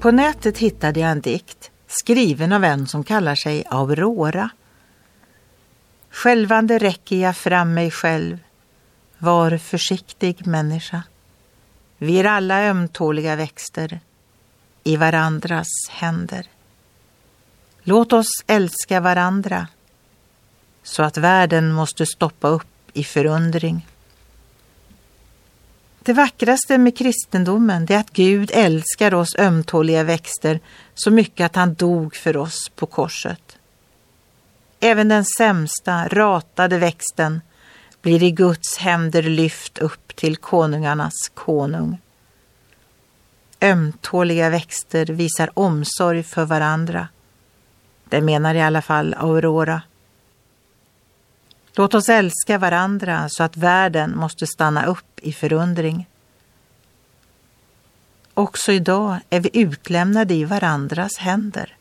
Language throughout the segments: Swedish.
På nätet hittade jag en dikt skriven av en som kallar sig Aurora. Självande räcker jag fram mig själv. Var försiktig människa. Vi är alla ömtåliga växter i varandras händer. Låt oss älska varandra så att världen måste stoppa upp i förundring. Det vackraste med kristendomen är att Gud älskar oss ömtåliga växter så mycket att han dog för oss på korset. Även den sämsta, ratade växten blir i Guds händer lyft upp till konungarnas konung. Ömtåliga växter visar omsorg för varandra. Det menar i alla fall Aurora. Låt oss älska varandra så att världen måste stanna upp i förundring. Också idag är vi utlämnade i varandras händer.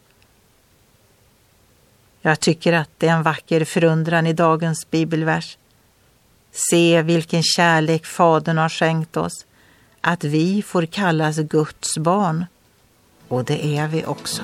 Jag tycker att det är en vacker förundran i dagens bibelvers. Se vilken kärlek Fadern har skänkt oss, att vi får kallas Guds barn. Och det är vi också.